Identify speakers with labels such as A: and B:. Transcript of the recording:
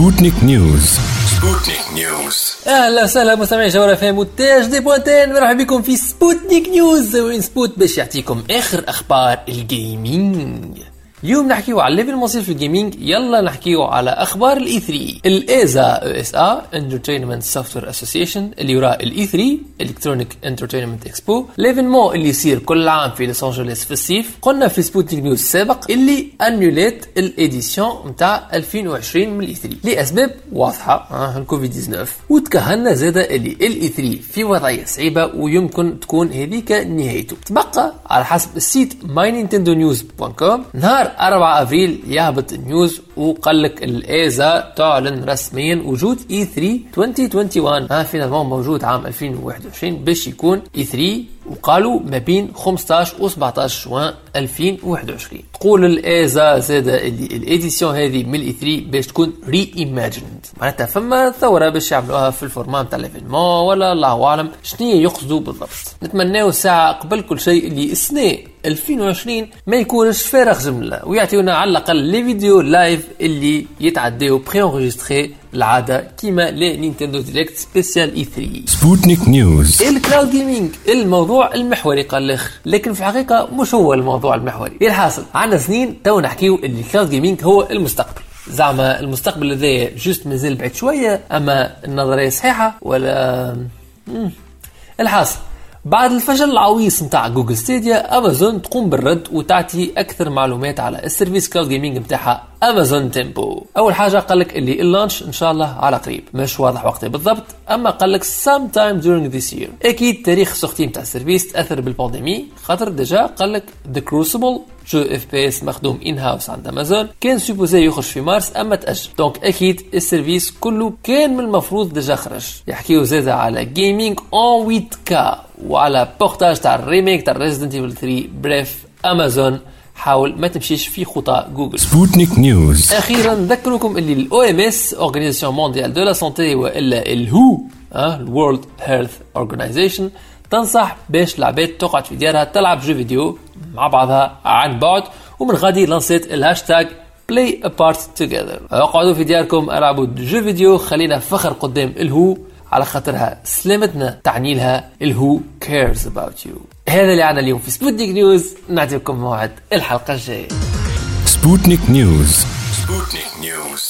A: Sputnik News Sputnik News
B: أهلا وسهلا مستمعي جوهرة FM وتاج دي بوانتين. مرحبا بكم في Sputnik News وين سبوت باش يعطيكم آخر أخبار ال gaming اليوم نحكيو على اللي فما ويصير في ال gaming يلا نحكيو على أخبار ال E3 ال ESA أو ESA Entertainment Software Association اللي وراه ال E3 Electronic Entertainment Expo l'événement اللي يصير كل عام في لوس انجلوس في الصيف. قلنا في Sputnik News السابق اللي annulée ال édition نتاع 2020 من ال E3 لأسباب واضحة. آه الكوفيد 19 وتكهنا زاد اللي ال E3 في وضعية صعيبة ويمكن تكون هذيك نهايته. تبقى على حسب ال site mynintendonews.com نهار 4 ابريل يهبط ال news وقال لك ال ESA تعلن رسميا وجود E3 2021 ها فينا موجود عام 2021 باش يكون E3 وقالوا ما بين 15 و 17 جوان 2021 تقول ال ESA زاد اللي ال édition هذه من ال E3 باش تكون reimagined معناتها فما ثورة باش يعملوها في ال format تاع l'événement ولا الله أعلم شنو يقصدوا بالضبط. نتمناو ساعة قبل كل شيء اللي السنة 2020 ما يكونش فارغ جملة. ويعطيونا على الأقل les vidéos live اللي يتعداو préenregistrées العادة كيما les Nintendo Direct spécial E3 Sputnik
A: News. ال
B: cloud gaming الموضوع المحوري قال الآخر لكن في الحقيقة مش هو الموضوع المحوري. الحاصل؟ عندنا سنين تو نحكيو اللي ال cloud gaming هو المستقبل. زعما المستقبل هذا juste مازال بعيد شوية أما النظرية صحيحة ولا. الحاصل. بعد الفشل العويص نتاع Google Stadia Amazon تقوم بالرد وتعطي أكثر معلومات على ال service cloud gaming نتاعها Amazon Tempo أول حاجة قال لك اللي ال launch إن شاء الله على قريب. مش واضح وقته بالضبط أما قال لك sometime during this year. أكيد تاريخ ال sortie نتاع ال service تأثر بال pandémie خاطر déjà قال لك The Crucible jeu FPS مخدوم in-house عند امازون كان supposé يخرج في مارس أما تأجل. donc أكيد ال service كله كان من المفروض déjà خرج. يحكيو زاد على gaming en 8K وعلى portage تاع ال remake تاع Resident Evil 3 bref Amazon. حاول ما تمشيش في خطى Google
A: Sputnik News
B: أخيرا نذكركم اللي ال OMS Organisation mondiale de la santé وإلا ال WHO ال World Health Organization تنصح باش العباد تقعد في ديارها تلعب jeux vidéo مع بعضها عن بعد ومن غادي لانسيت ال hashtag Play Apart Together أقعدوا في دياركم ألعبوا jeux vidéo خلينا فخر قدام ال WHO على خاطرها سلامتنا. تعني لها ال WHO cares about you هذا اللي عنا اليوم في Sputnik News. نعطيكم موعد الحلقة الجاية.
A: Sputnik News. Sputnik News.